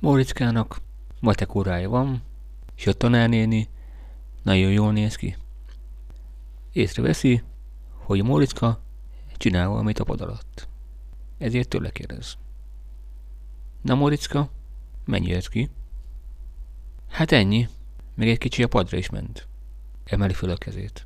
Móriczkának matek órája van, és a tanárnéni nagyon jól néz ki. Észreveszi, hogy Móriczka csinál valamit a pad alatt. Ezért tőle kérdez. Na Móriczka, mennyi jött ki? Hát ennyi, még egy kicsi a padra is ment. Emeli föl a kezét.